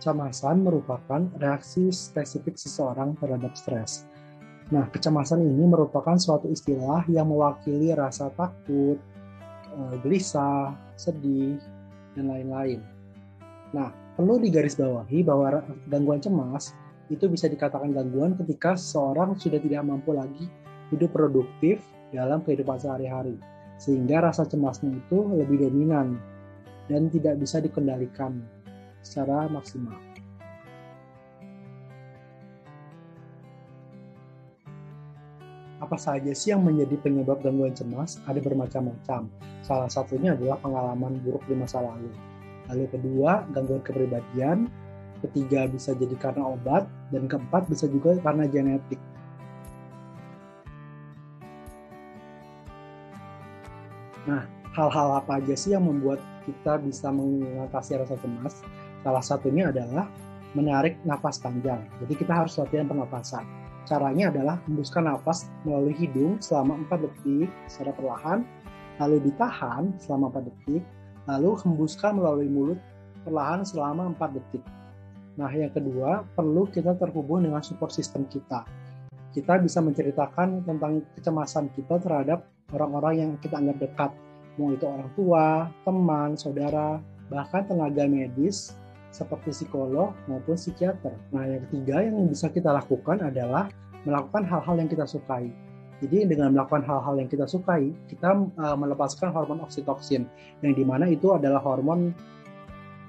kecemasan merupakan reaksi spesifik seseorang terhadap stres. Nah, kecemasan ini merupakan suatu istilah yang mewakili rasa takut, eh, gelisah, sedih, dan lain-lain. Nah, perlu digarisbawahi bahwa gangguan cemas itu bisa dikatakan gangguan ketika seseorang sudah tidak mampu lagi hidup produktif dalam kehidupan sehari-hari, sehingga rasa cemasnya itu lebih dominan dan tidak bisa dikendalikan secara maksimal. Apa saja sih yang menjadi penyebab gangguan cemas? Ada bermacam-macam. Salah satunya adalah pengalaman buruk di masa lalu. Lalu kedua, gangguan kepribadian. Ketiga bisa jadi karena obat. Dan keempat bisa juga karena genetik. Nah, hal-hal apa aja sih yang membuat kita bisa mengatasi rasa cemas? Salah satunya adalah menarik nafas panjang. Jadi kita harus latihan pernapasan. Caranya adalah hembuskan nafas melalui hidung selama 4 detik secara perlahan, lalu ditahan selama 4 detik, lalu hembuskan melalui mulut perlahan selama 4 detik. Nah, yang kedua, perlu kita terhubung dengan support system kita. Kita bisa menceritakan tentang kecemasan kita terhadap orang-orang yang kita anggap dekat, mau itu orang tua, teman, saudara, bahkan tenaga medis seperti psikolog maupun psikiater. Nah, yang ketiga yang bisa kita lakukan adalah melakukan hal-hal yang kita sukai. Jadi dengan melakukan hal-hal yang kita sukai, kita uh, melepaskan hormon oksitoksin, yang di mana itu adalah hormon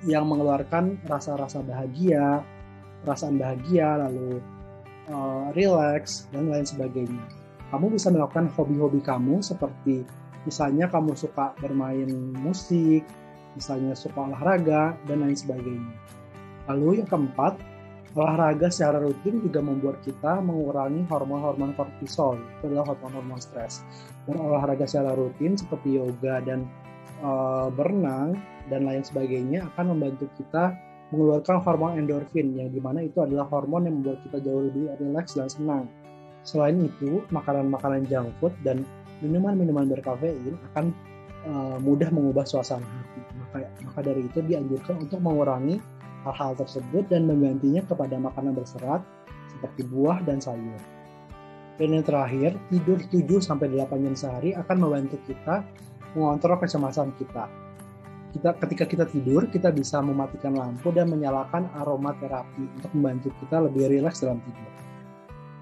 yang mengeluarkan rasa-rasa bahagia, perasaan bahagia, lalu uh, relax dan lain sebagainya. Kamu bisa melakukan hobi-hobi kamu seperti misalnya kamu suka bermain musik, misalnya suka olahraga, dan lain sebagainya. Lalu yang keempat, olahraga secara rutin juga membuat kita mengurangi hormon-hormon kortisol, itu adalah hormon-hormon stres. Dan olahraga secara rutin seperti yoga dan e, berenang dan lain sebagainya akan membantu kita mengeluarkan hormon endorfin yang di mana itu adalah hormon yang membuat kita jauh lebih rileks dan senang. Selain itu, makanan-makanan junk food dan minuman-minuman berkafein akan uh, mudah mengubah suasana hati. Maka, maka dari itu dianjurkan untuk mengurangi hal-hal tersebut dan menggantinya kepada makanan berserat seperti buah dan sayur. Dan yang terakhir, tidur 7-8 jam sehari akan membantu kita mengontrol kecemasan kita. Kita, ketika kita tidur, kita bisa mematikan lampu dan menyalakan aromaterapi untuk membantu kita lebih rileks dalam tidur.